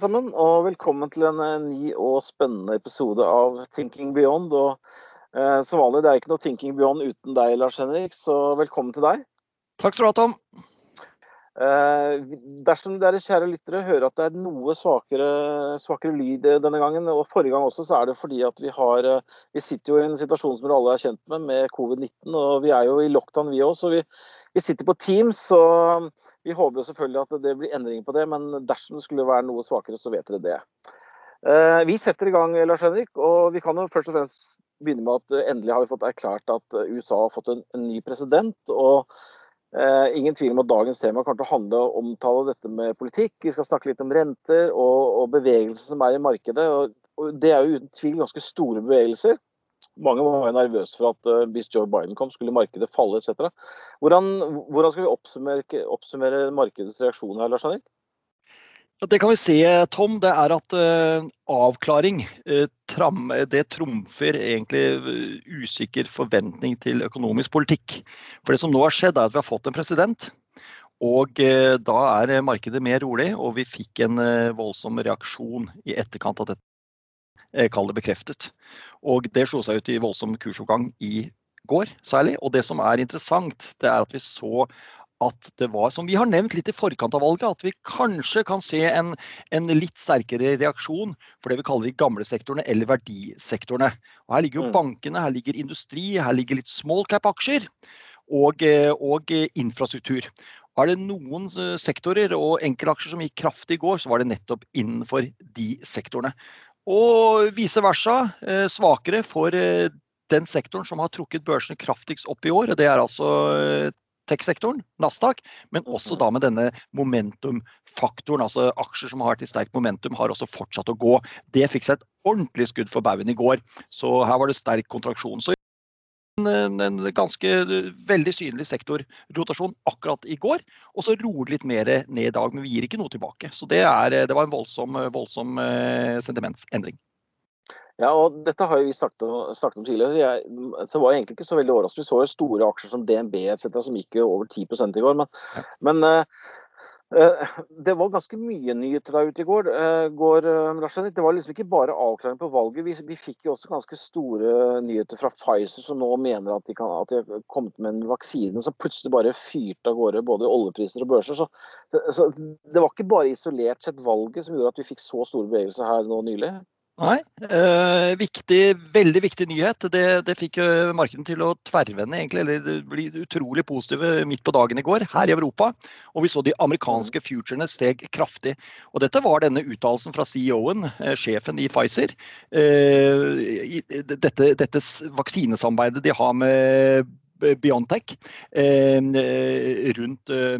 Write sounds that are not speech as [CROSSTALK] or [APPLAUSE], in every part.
alle sammen, og velkommen til en eh, ny og spennende episode av Thinking Beyond. Og eh, Som vanlig, det er ikke noe Thinking Beyond uten deg, Lars Henrik, så velkommen til deg. Takk skal du ha, Tom. Eh, dersom dere kjære lyttere hører at det er noe svakere, svakere, lyd denne gangen, og forrige gang også, så er det fordi at vi har eh, Vi sitter jo i en situasjon som dere alle er kjent med, med covid-19, og vi er jo i lockdown vi òg, så vi, vi sitter på Teams. så vi håper jo selvfølgelig at det blir endringer på det, men dersom det skulle være noe svakere, så vet dere det. Eh, vi setter i gang, Lars Henrik, og vi kan jo først og fremst begynne med at eh, endelig har vi fått erklært at eh, USA har fått en, ny president. og Ingen tvil om at dagens tema kommer til å handle om omtale dette med politikk. Vi skal snakke litt om renter og, bevegelser som er i markedet. Og Det er jo uten tvil ganske store bevegelser. Mange var jo nervøse for at uh, hvis Joe Biden kom, skulle markedet falle etc. Hvordan, hvordan skal vi oppsummere, oppsummere markedets reaksjon her, Lars Henrik? Det kan vi se, Tom. Det er at uh, avklaring uh, det trumfer egentlig usikker forventning til økonomisk politikk. For det som nå har skjedd, er at vi har fått en president. Og da er markedet mer rolig, og vi fikk en voldsom reaksjon i etterkant av dette Eh, kall det bekreftet. Og det slo seg ut i voldsom kursoppgang i går særlig. Og det som er interessant, det er at vi så at det var, som vi har nevnt litt i forkant av valget, at vi kanskje kan se en, en litt sterkere reaksjon for det vi kaller de gamle sektorene eller verdisektorene. Og her ligger jo mm. bankene, her ligger industri, her ligger litt small cap-aksjer og, eh, og infrastruktur. Er det noen eh, sektorer og enkeltaksjer som gikk kraftig i går, så var det nettopp innenfor de sektorene. Og vice versa, eh, svakere for eh, den sektoren som har trukket børsene kraftigst opp i år. Det er altså eh, tech-sektoren, Nasdaq, men også da med denne momentum-faktoren. Altså aksjer som har vært i sterkt momentum, har også fortsatt å gå. Det fikk seg et ordentlig skudd for baugen i går. Så her var det sterk kontraksjon. Så en, en ganske veldig synlig sektorrotasjon akkurat i går. Og så roer det litt mer ned i dag, men vi gir ikke noe tilbake. Så det, er, det var en voldsom, voldsom eh, sentimentsendring. Ja, og dette har vi snakket om, tidligere. Jeg, så var jeg egentlig ikke så veldig overrasket. Vi så jo store aksjer som DNB etc. som gikk over 10 i går. Men, ja. men Eh, det var ganske mye nyheter der ute i går. Eh, går eh, det var liksom ikke bare avklaring på valget. Vi, vi, fikk jo også ganske store nyheter fra Pfizer, som nå mener at de, kan, at de har kommet med en vaksine som plutselig bare fyrte av gårde både oljepriser og børser. Så, så, det var ikke bare isolert sett valget som gjorde at vi fikk så store bevegelser her nå nylig. Nei. Eh, viktig, veldig viktig nyhet. Det, det fikk markedene til å tverrvende, egentlig, eller bli utrolig positive midt på dagen i går her i Europa. Og vi så de amerikanske futurene steg kraftig. Og dette var denne uttalelsen fra CEO-en, eh, sjefen i Pfizer. Eh, dette, dette vaksinesamarbeidet de har med Biontech eh, rundt eh,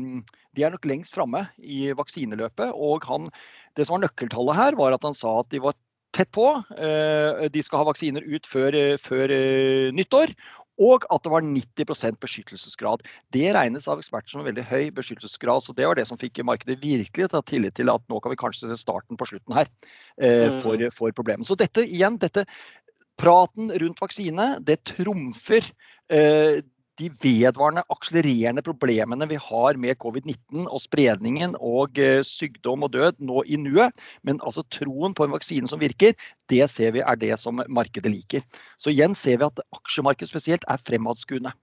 De er nok lengst framme i vaksineløpet. og han, Det som var nøkkeltallet her, var at han sa at de var tett på. Eh, de skal ha vaksiner ut før, eh, før eh, nyttår. Og at det var 90% beskyttelsesgrad. Det regnes av eksperter som en veldig høy beskyttelsesgrad. så Det var det som fikk markedet virkelig til å ta tillit til at nå kan vi kanskje se starten på slutten her mm. for, for problemet. Så dette igjen, dette praten rundt vaksine, det trumfer de vedvarende akselererende problemene vi har med covid-19 og spredningen og uh, sykdom og død nå i nuet. Men altså troen på en vaksine som virker, det ser vi er det som markedet liker. Så igjen ser vi at aksjemarkedet spesielt er fremadskuende.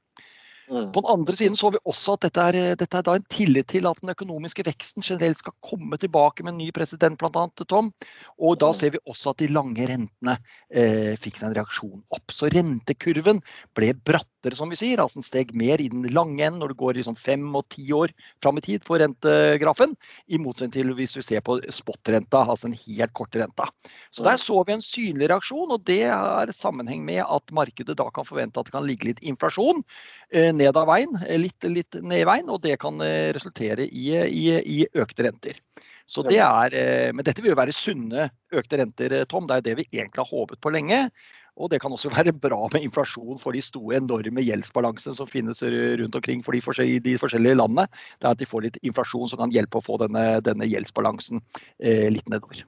Mm. På den andre siden så vi også at dette er, dette er en tillit til at den økonomiske veksten generelt skal komme tilbake med en ny president, bl.a. Tom. Og da mm. ser vi også at de lange rentene eh, fikk seg en reaksjon opp. Så rentekurven ble brattere, som vi sier. Altså den steg mer i den lange enden når det går liksom fem og ti år fram i tid for rentegrafen. I motsetning til hvis vi ser på spotrenta, altså den helt korte renta. Så der så vi en synlig reaksjon, og det er sammenheng med at markedet da kan forvente at det kan ligge litt inflasjon eh, ned av veien, litt, litt ned i veien, og det kan eh, resultere i, i, i økte renter. Så det er, eh, Men dette vil jo være sunne økte renter, Tom. Det er det vi egentlig har håpet på lenge. Og det kan også [LAUGHS] være bra med inflasjon for de store, enorme gjeldsbalansene som finnes rundt omkring for de forskjellige, de forskjellige landene. Det er at de får litt inflasjon som kan hjelpe å få denne, denne gjeldsbalansen eh, litt nedover.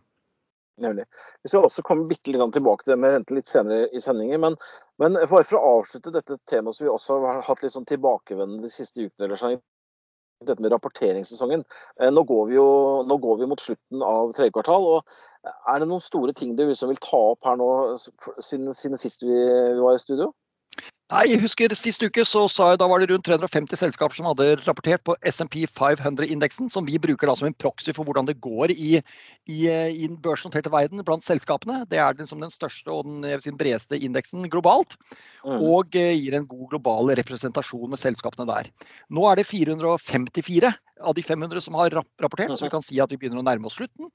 Nemlig. Vi skal også komme litt tilbake til det med rente litt senere i sendingen. Men, men for å avslutte dette temaet som vi også har hatt litt sånn tilbakevendende de siste ukene, eller sånn, dette med rapporteringssesongen. Nå går vi jo nå går vi mot slutten av tredje kvartal. og Er det noen store ting du liksom vil ta opp her nå siden, siden sist vi var i studio? Nei, jeg husker Sist uke så sa jeg, da var det rundt 350 selskaper som hadde rapportert på SMP 500-indeksen, som vi bruker da som en proxy for hvordan det går i, i, i den børsnoterte verden blant selskapene. Det er liksom den største og den si, bredeste indeksen globalt. Mm. Og eh, gir en god global representasjon med selskapene der. Nå er det 454 av de 500 som har rapportert, så vi kan si at vi begynner å nærme oss slutten.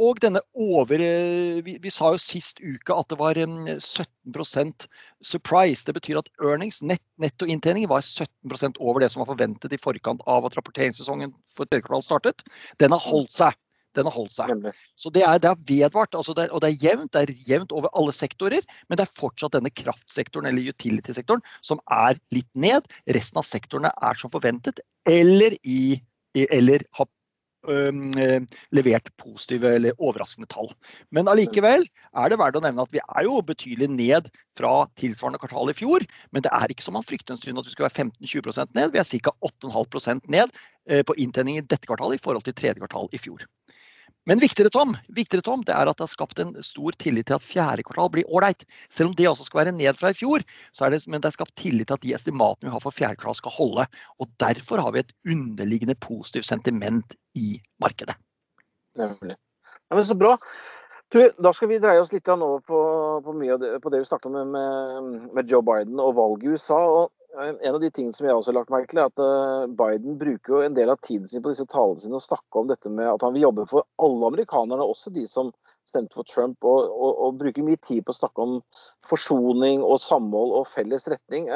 Og denne over eh, vi, vi, sa jo sist uke at det var 17% surprise. Det betyr at earnings, nett, nettoinntjeningen, var 17% over det som var forventet i forkant av at rapporteringssesongen for tredje kvartal startet. Den har holdt seg. Den har holdt seg. Så det er, det er vedvart, altså det, og det er jevnt. Det er jevnt over alle sektorer, men det er fortsatt denne kraftsektoren eller utility-sektoren som er litt ned. Resten av sektorene er som forventet, eller, i, eller har levert positive eller overraskende tall. Men allikevel er det verdt å nevne at vi er jo betydelig ned fra tilsvarende kvartal i fjor. Men det er ikke som man frykter en stund at vi skal være 15-20% ned. Vi er ca. 8,5% ned på inntjening i dette kvartalet i forhold til tredje kvartal i fjor. Men viktigere Tom, viktigere, Tom, det er at det har skapt en stor tillit til at fjerde kvartal blir ålreit. Selv om det også skal være ned fra i fjor, så er det, men det er skapt tillit til at de estimatene vi har for fjerde kvartal skal holde. Og Derfor har vi et underliggende positivt sentiment i markedet. Nemlig. Ja, men så bra. Du, da skal vi dreie oss litt over på, på, det, på det vi snakket om med, med, Joe Biden og valget i USA. og en av de tingene som jeg også har lagt merke til, er at eh, Biden bruker jo en del av tiden sin på disse talene sine å snakke om dette med at han vil jobbe for alle amerikanerne, også de som stemte for Trump, og, og, og bruker mye tid på å snakke om forsoning og samhold og felles retning.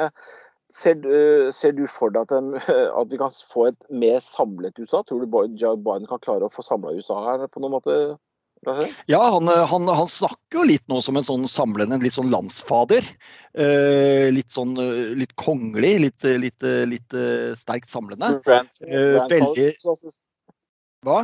Ser ser, ser du for deg at, [LAUGHS] at, vi kan få et mer samlet USA? Tror du Biden kan klare å få samla USA her på noen måte? Ja, han, han, han, snakker jo litt nå som en sånn samlende, en litt sånn landsfader. Eh, litt sånn litt kongelig, litt, litt, litt sterkt samlende. Eh, veldig Hva?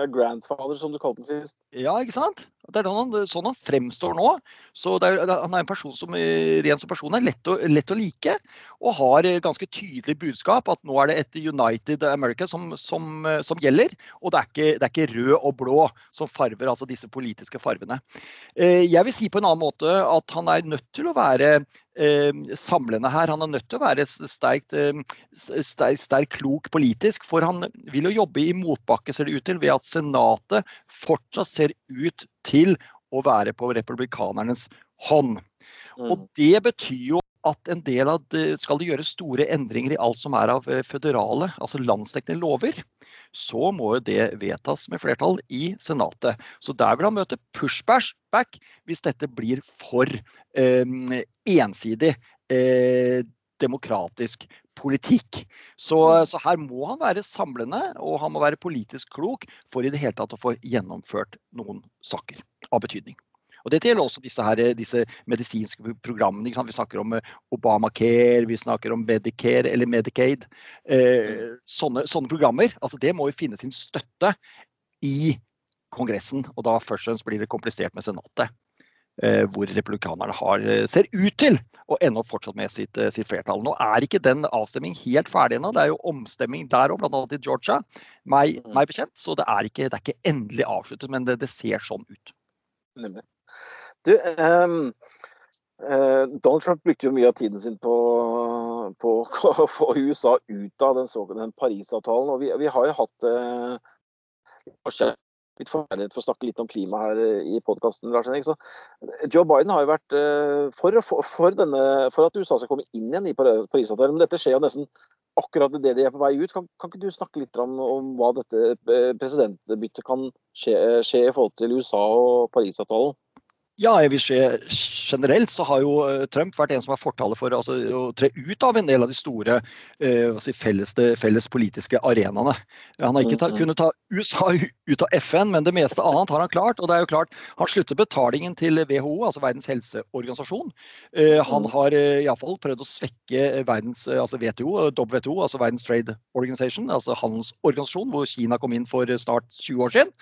Grandfather, som du kalte den sist. Ja, ikke sant? Det er sånn, sånn han fremstår nå. Så er, Han er en person som ren som person er lett å, lett å, like, og har ganske tydelig budskap at nå er det et United America som, som, som gjelder. Og det er, ikke, det er, ikke, rød og blå som farver altså disse politiske farvene. Eh, jeg vil si på en annen måte at han er nødt til å være eh, samlende her. Han er nødt til å være sterkt, eh, sterk, sterk, klok politisk, for han vil jo jobbe i motbakke, ser det ut til, ved at Senatet fortsatt ser ut til å være på republikanernes hånd. Og mm. Det betyr jo at en del av det, skal det gjøres store endringer i alt som er av eh, føderale, altså landsdekkende lover, så må jo det vedtas med flertall i Senatet. Så der vil han møte pushback hvis dette blir for eh, ensidig eh, demokratisk politikk. Så, så, her må han være samlende og han må være politisk klok for i det hele tatt å få gjennomført noen saker av betydning. Og Dette gjelder også disse, her, disse medisinske programmene. Vi snakker om eh, Obamacare, vi snakker om Medicare eller Medicaid. Eh, sånne, sånne, programmer. altså Det må jo finne sin støtte i Kongressen. Og da først og fremst blir det komplisert med Senatet. Eh, hvor republikanerne har, eh, ser ut til å ende opp fortsatt med sitt, eh, sitt flertall. Nå er ikke den avstemningen helt ferdig ennå. Det er jo omstemming der òg, bl.a. i Georgia, meg, mm. meg, bekjent. Så det er ikke, det er ikke endelig avsluttet, men det, det, ser sånn ut. Nemlig. Du, um, uh, Donald Trump brukte jo mye av tiden sin på, på [LAUGHS] å få USA ut av den, den Parisavtalen. og Vi, vi har jo hatt uh, litt forferdighet for å snakke litt om klima her eh, i podkasten. Joe Biden har jo vært eh, for, for, for, denne, for, at USA skal komme inn igjen i Parisavtalen. Men dette skjer jo nesten akkurat idet de er på vei ut. Kan, kan, ikke du snakke litt om, om hva dette eh, presidentbyttet kan skje, skje, i forhold til USA og Parisavtalen? Ja, jeg vil se Generelt så har jo eh, Trump vært en som har fortaler for altså, å tre ut av en del av de store eh, si, felles, felles, politiske arenaene. Han har ikke ta, kunnet ta USA [LAUGHS] ut av FN, men det meste annet har han klart. og det er jo klart, Han slutter betalingen til WHO, altså Verdens helseorganisasjon. Eh, han mm. har eh, iallfall prøvd å svekke verdens, eh, altså WTO, WTO, altså Verdens Trade Organization, altså handelsorganisasjon, hvor Kina kom inn for snart 20 år siden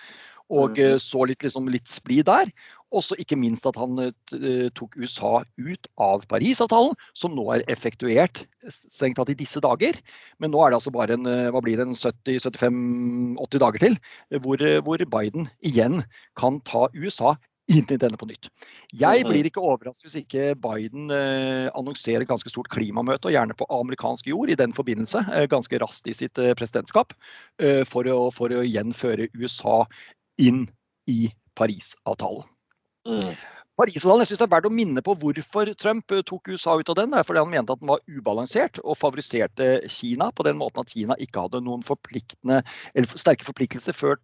og mm. så litt, liksom, litt splid der. Også ikke minst at han uh, tok USA ut av Parisavtalen, som nå er effektuert strengt tatt i disse dager. Men nå er det altså bare en, hva blir det, en 70-75-80 dager til, hvor, hvor Biden igjen kan ta USA inn i denne på nytt. Jeg blir ikke overrasket hvis ikke Biden eh, annonserer et ganske stort klimamøte, og gjerne på amerikansk jord i den forbindelse, eh, ganske raskt i sitt eh, presidentskap, eh, for, å, for å gjenføre USA inn i Parisavtalen. Mm. Parisavtalen, jeg synes Det er verdt å minne på hvorfor Trump eh, tok USA ut av den. Det er fordi han mente at den var ubalansert og favoriserte Kina på den måten at Kina ikke hadde noen forpliktende, eller sterke forpliktelser før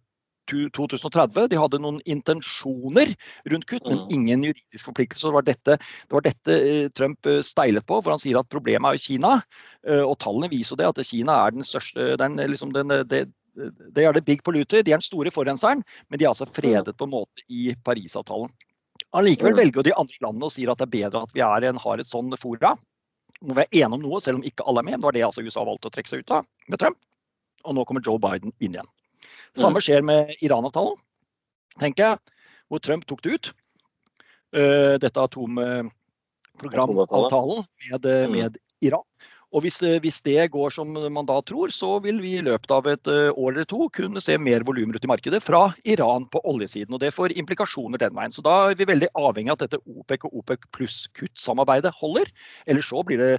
2030. De hadde noen intensjoner rundt kutt, men mm. ingen juridisk forpliktelse. Det var dette, det var dette eh, Trump eh, steilet på, for han sier at problemet er jo Kina. Og tallene viser det, at Kina er den største den, liksom den, det, det er det big polluter, de er den store forurenseren, men de er altså fredet på en måte i Parisavtalen. Allikevel mm. velger jo de andre landene og sier at det er bedre at vi er en, har et sånn fora. Hvor vi er enige om noe, selv om ikke alle er med. Det var det altså USA valgte å trekke seg ut av med Trump. Og nå kommer Joe Biden inn igjen. Samme skjer med Iran-avtalen, tenker jeg, hvor Trump tok det ut. Uh, dette atomprogramavtalen med, mm. med Iran. Og hvis, eh, hvis, det går som man da tror, så vil vi i løpet av et eh, år eller to kunne se mer volumer ut i markedet fra Iran på oljesiden. Og det får implikasjoner den veien. Så da er vi veldig avhengig av at dette OPEC og OPEC pluss-kuttsamarbeidet holder. Eller så blir det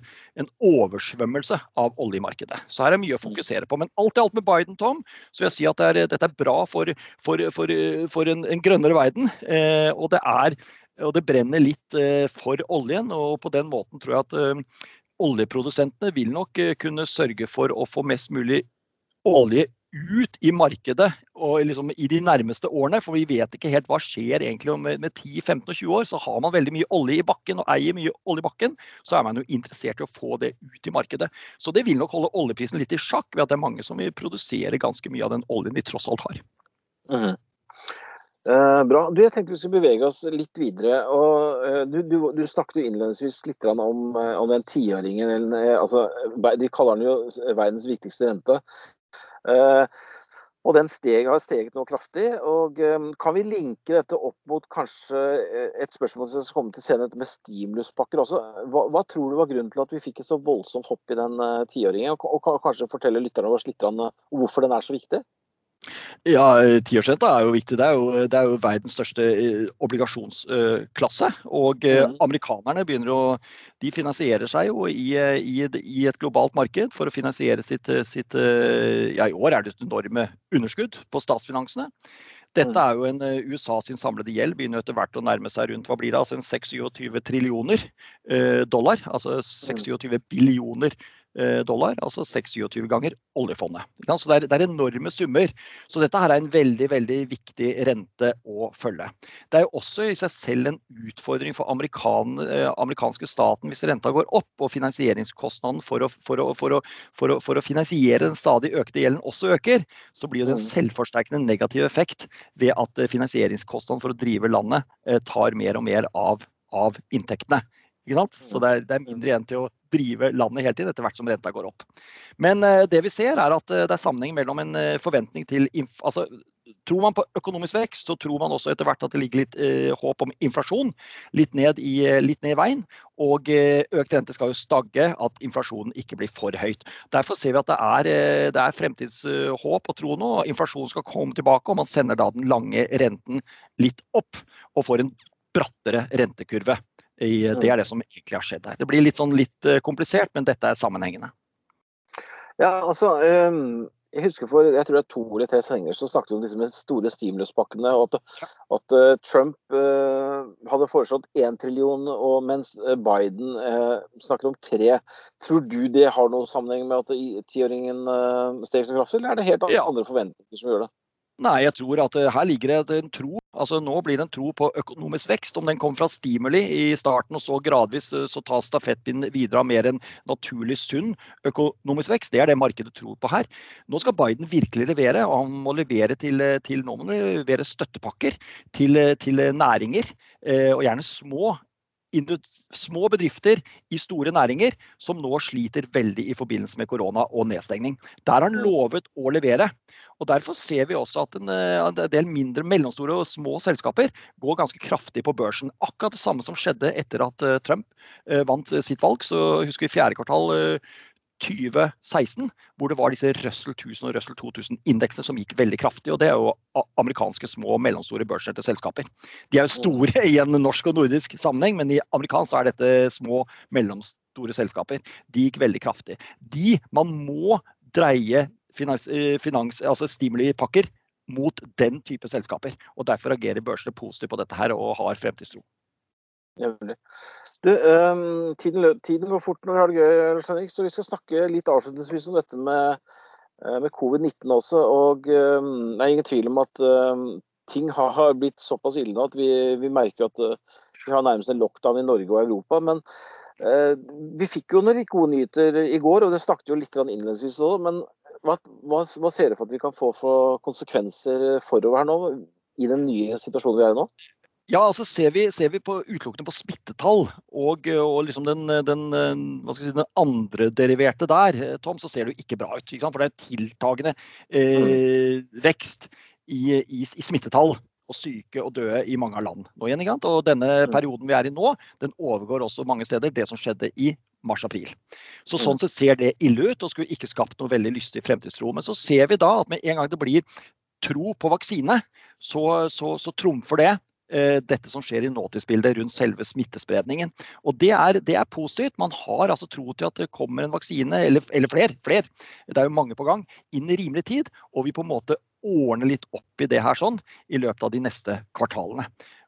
en oversvømmelse av oljemarkedet. Så her er mye å fokusere på. Men alt i alt med Biden, Tom, så vil jeg si at det er, dette er bra for, for, for, for en, en, grønnere verden. Eh, og det er og det brenner litt eh, for oljen. og På den måten tror jeg at eh, oljeprodusentene vil nok eh, kunne sørge for å få mest mulig olje ut i markedet og liksom i de nærmeste årene. For vi vet ikke helt hva skjer egentlig om med 10-15 20 år. Så har man veldig mye olje i bakken og eier mye olje i bakken, så er man jo interessert i å få det ut i markedet. Så det vil nok holde oljeprisen litt i sjakk ved at det er mange som vil produsere ganske mye av den oljen vi tross alt har. Mm. Eh, bra. Du, jeg tenkte vi skulle bevege oss litt videre. og eh, du, du, du, snakket jo innledningsvis litt om, uh, om den tiåringen. Altså, de kaller den jo verdens viktigste rente. og Den steg, har steget nå kraftig. og Kan vi linke dette opp mot kanskje et spørsmål som kommer til senere, med stimuluspakker også. Hva, hva, tror du var grunnen til at vi fikk et så voldsomt hopp i den tiåringen? Og, og, og kanskje fortelle lytterne våre litt om hvorfor den er så viktig? Ja, Tiårsrenta er jo viktig. Det er jo, det er jo verdens største eh, obligasjonsklasse. Og eh, mm. amerikanerne begynner å De finansierer seg jo i, i, i et globalt marked for å finansiere sitt, sitt Ja, i år er det et enorme underskudd på statsfinansene. Dette mm. er jo en USA sin samlede gjeld begynner etter hvert å nærme seg rundt hva blir det, altså en 26 trillioner dollar. Altså 26 mm. billioner Eh, dollar, altså 26 ganger oljefondet. Så det er, det er, enorme summer. Så dette her er en veldig veldig viktig rente å følge. Det er jo også i seg selv en utfordring for amerikan, eh, amerikanske staten hvis renta går opp og finansieringskostnaden for å, for, å, for, å, for, å, finansiere den stadig økte gjelden også øker, så blir det en mm. selvforsterkende negativ effekt ved at eh, finansieringskostnaden for å drive landet tar mer og mer av, av inntektene. Så det er, det er, mindre igjen til å drive landet hele tiden etter hvert som renta går opp. Men uh, det vi ser er at uh, det er sammenheng mellom en uh, forventning til altså, Tror man på økonomisk vekst, så tror man også etter hvert at det ligger litt håp om inflasjon litt ned i, litt ned i veien. Og økt rente skal jo stagge at inflasjonen ikke blir for høyt. Derfor ser vi at det er, det er fremtidshåp og tro nå. Inflasjonen skal komme tilbake, og man sender da den lange renten litt opp og får en brattere rentekurve. I, det er det som egentlig har skjedd her. Det blir litt, sånn litt eh, komplisert, men dette er sammenhengende. Ja, altså, um, jeg husker for jeg tror det er to eller tre sendinger så snakket vi om disse store stimuluspakkene. og At, at uh, Trump uh, hadde foreslått én trillion, og mens Biden uh, snakker om tre. Tror du det har noen sammenheng med at tiåringen uh, steg så kraftig, eller er det helt andre forventninger som gjør det? Nei, jeg tror at her ligger det en tro Altså Nå blir det en tro på økonomisk vekst. Om den kommer fra stimuli i starten og så gradvis eh, så tas stafettpinnen videre av mer enn naturlig sunn økonomisk vekst, det er det markedet tror på her. Nå skal Biden virkelig levere, og han må levere til, eh, til nå må han levere støttepakker til, eh, til næringer, og gjerne små små bedrifter i store næringer som nå sliter veldig i forbindelse med korona og nedstengning. Der har han lovet å levere. Og Derfor ser vi også at en, en del mindre, mellomstore og små selskaper går ganske kraftig på børsen. Akkurat det samme som skjedde etter at Trump vant sitt valg. Så husker vi fjerde kvartal 2016, hvor det var disse Russell 1000 og Russell 2000-indeksene som gikk veldig kraftig. og Det er jo amerikanske små og mellomstore børsnerte selskaper. De er jo store i en norsk og nordisk sammenheng, men i amerikansk er dette små, mellomstore selskaper. De gikk veldig kraftig. De man må dreie finans, eh, finans, altså stimulipakker mot den type selskaper. og Derfor agerer børsene positivt på dette her og har fremtidstro. Du, um, tiden, tiden, går fort når vi har det gøy, Henrik, så vi skal snakke litt avslutningsvis om dette med, eh, med covid-19 også. og um, Det er ingen tvil om at um, ting har, har, blitt såpass ille nå at vi, vi merker at uh, vi har nærmest en lockdown i Norge og Europa. Men uh, vi fikk jo noen gode nyheter i går, og det snakket jo litt innledningsvis òg. Men hva, hva, hva ser du for at vi kan få for konsekvenser forover her nå, i den nye situasjonen vi er i nå? Ja, altså ser vi, ser vi på utelukkende på smittetall og, og liksom den, den, si, den, andre deriverte der, Tom, så ser det jo ikke bra ut. Ikke For det er tiltagende eh, vekst i, i, i, smittetall og syke og døde i mange av land nå igjen. Og denne mm. perioden vi er i nå, den overgår også mange steder det som skjedde i mars-april. Så mm. Sånn sett ser det ille ut og skulle ikke skapt noe veldig lystig fremtidstro. Men så ser vi da at med en gang det blir tro på vaksine, så, så, så trumfer det Eh, dette som skjer i nåtidsbildet rundt selve smittespredningen. Og det er, det er, positivt. Man har altså tro til at det kommer en vaksine, eller, eller flere, fler, det er jo mange på gang, inn i rimelig tid. Og vi på en måte ordner litt opp i det her sånn i løpet av de neste kvartalene.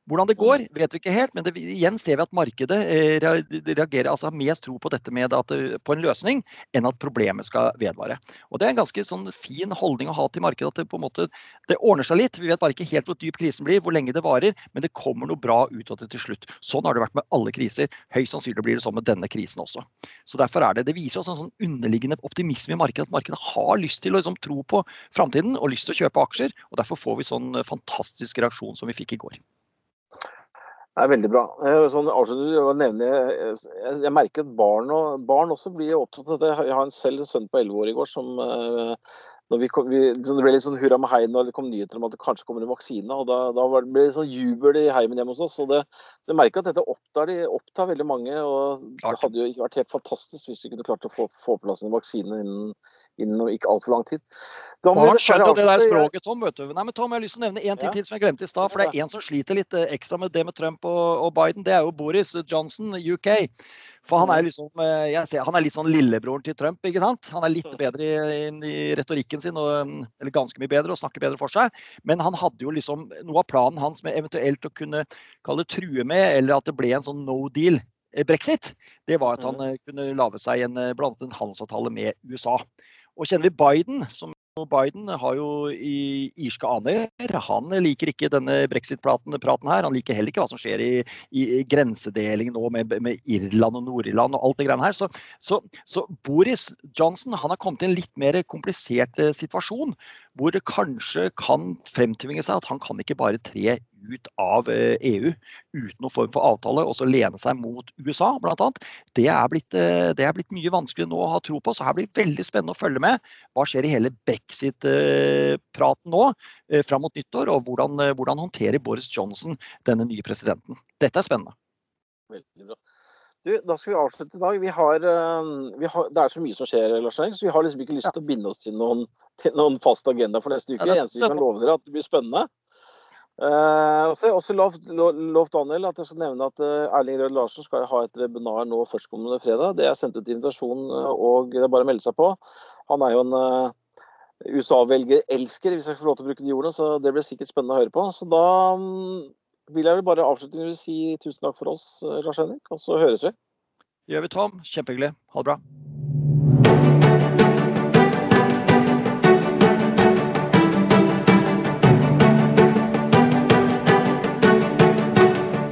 Hvordan det går, vet vi ikke helt, men det, igjen ser vi at markedet eh, reagerer, altså har mest tro på dette med at, eh, på en løsning enn at problemet skal vedvare. Og Det er en ganske sånn fin holdning å ha til markedet. at Det på en måte, det ordner seg litt. Vi vet bare ikke helt hvor dyp krisen blir, hvor lenge det varer, men det kommer noe bra ut av det til slutt. Sånn har det vært med alle kriser. Høyst sannsynlig blir det sånn med denne krisen også. Så derfor er Det det viser oss en sånn underliggende optimisme i markedet. At markedet har lyst til å liksom, tro på framtiden og lyst til å kjøpe aksjer. og Derfor får vi sånn fantastisk reaksjon som vi fikk i går. Det er veldig bra. Eh, sånn, jeg, jeg, merker at barn, og, barn også blir opptatt av det. Jeg har en selv en sønn på 11 år i går som eh, når vi kom, vi, Det ble litt sånn hurra med heien når det kom nyheter om at det kanskje kommer en vaksine. og Da, da ble det sånn jubel i heimen hjemme hos oss. og det, Jeg merker at dette opptar, de, opptar veldig mange. og Det hadde jo ikke vært helt fantastisk hvis vi kunne klart å få, få plass en vaksine innen, innen ikke altfor lang tid. Da Barn skjønner det der språket, Tom. vet du. Nei, men Tom, Jeg har lyst til å nevne én ting ja. til som jeg glemte i stad. For det er en som sliter litt eh, ekstra med det med Trump og, og Biden. Det er jo Boris Johnson, UK. For han er, liksom, eh, ser, han er litt sånn lillebroren til Trump. ikke sant? Han er litt bedre i, i retorikken sin, og, eller ganske mye bedre, og snakker bedre for seg. Men han hadde jo liksom noe av planen hans med eventuelt å kunne kalle det true med, eller at det ble en sånn no deal eh, brexit, det var at han mm. kunne lage seg en, blant annet en handelsavtale med USA. Og kjenner vi Biden, som Biden har jo i irske aner. Han liker ikke denne brexit-praten her. Han liker heller ikke hva som skjer i, i grensedeling nå med, med, Irland og Nord-Irland og alt det greiene her. Så, så, så, Boris Johnson han har kommet i en litt mer komplisert eh, situasjon hvor det kanskje kan fremtvinge seg at han kan ikke bare tre ut av EU eh, e uten noen form for avtale og så lene seg mot USA bl.a. Det, er blitt, eh, det er blitt mye vanskeligere nå å ha tro på. Så her blir det veldig spennende å følge med. Hva skjer i hele brexit-praten nå eh, fram mot nyttår, og hvordan, hvordan håndterer Boris Johnson denne nye presidenten. Dette er spennende. Veldig bra. Du, da skal vi avslutte i dag. Vi har, vi har, det er så mye som skjer, Lars Henrik, så vi har liksom ikke lyst til å binde oss til noen, til noen fast agenda for neste uke. Det eneste vi kan love dere, at det blir spennende. Uh, så også lovt, lovt Daniel at jeg skal nevne at uh, Erling Rød Larsen skal ha et webinar nå førstkommende fredag. Det er sendt ut invitasjon, uh, og det er bare å melde seg på. Han er jo en uh, USA-velgerelsker, hvis jeg får lov til å bruke de ordene, så det blir sikkert spennende å høre på. Så da um, vil jeg vel bare avslutningsvis si tusen takk for oss, Lars Henrik, og så høres vi. Det gjør vi, Tom. Kjempehyggelig. Ha det bra.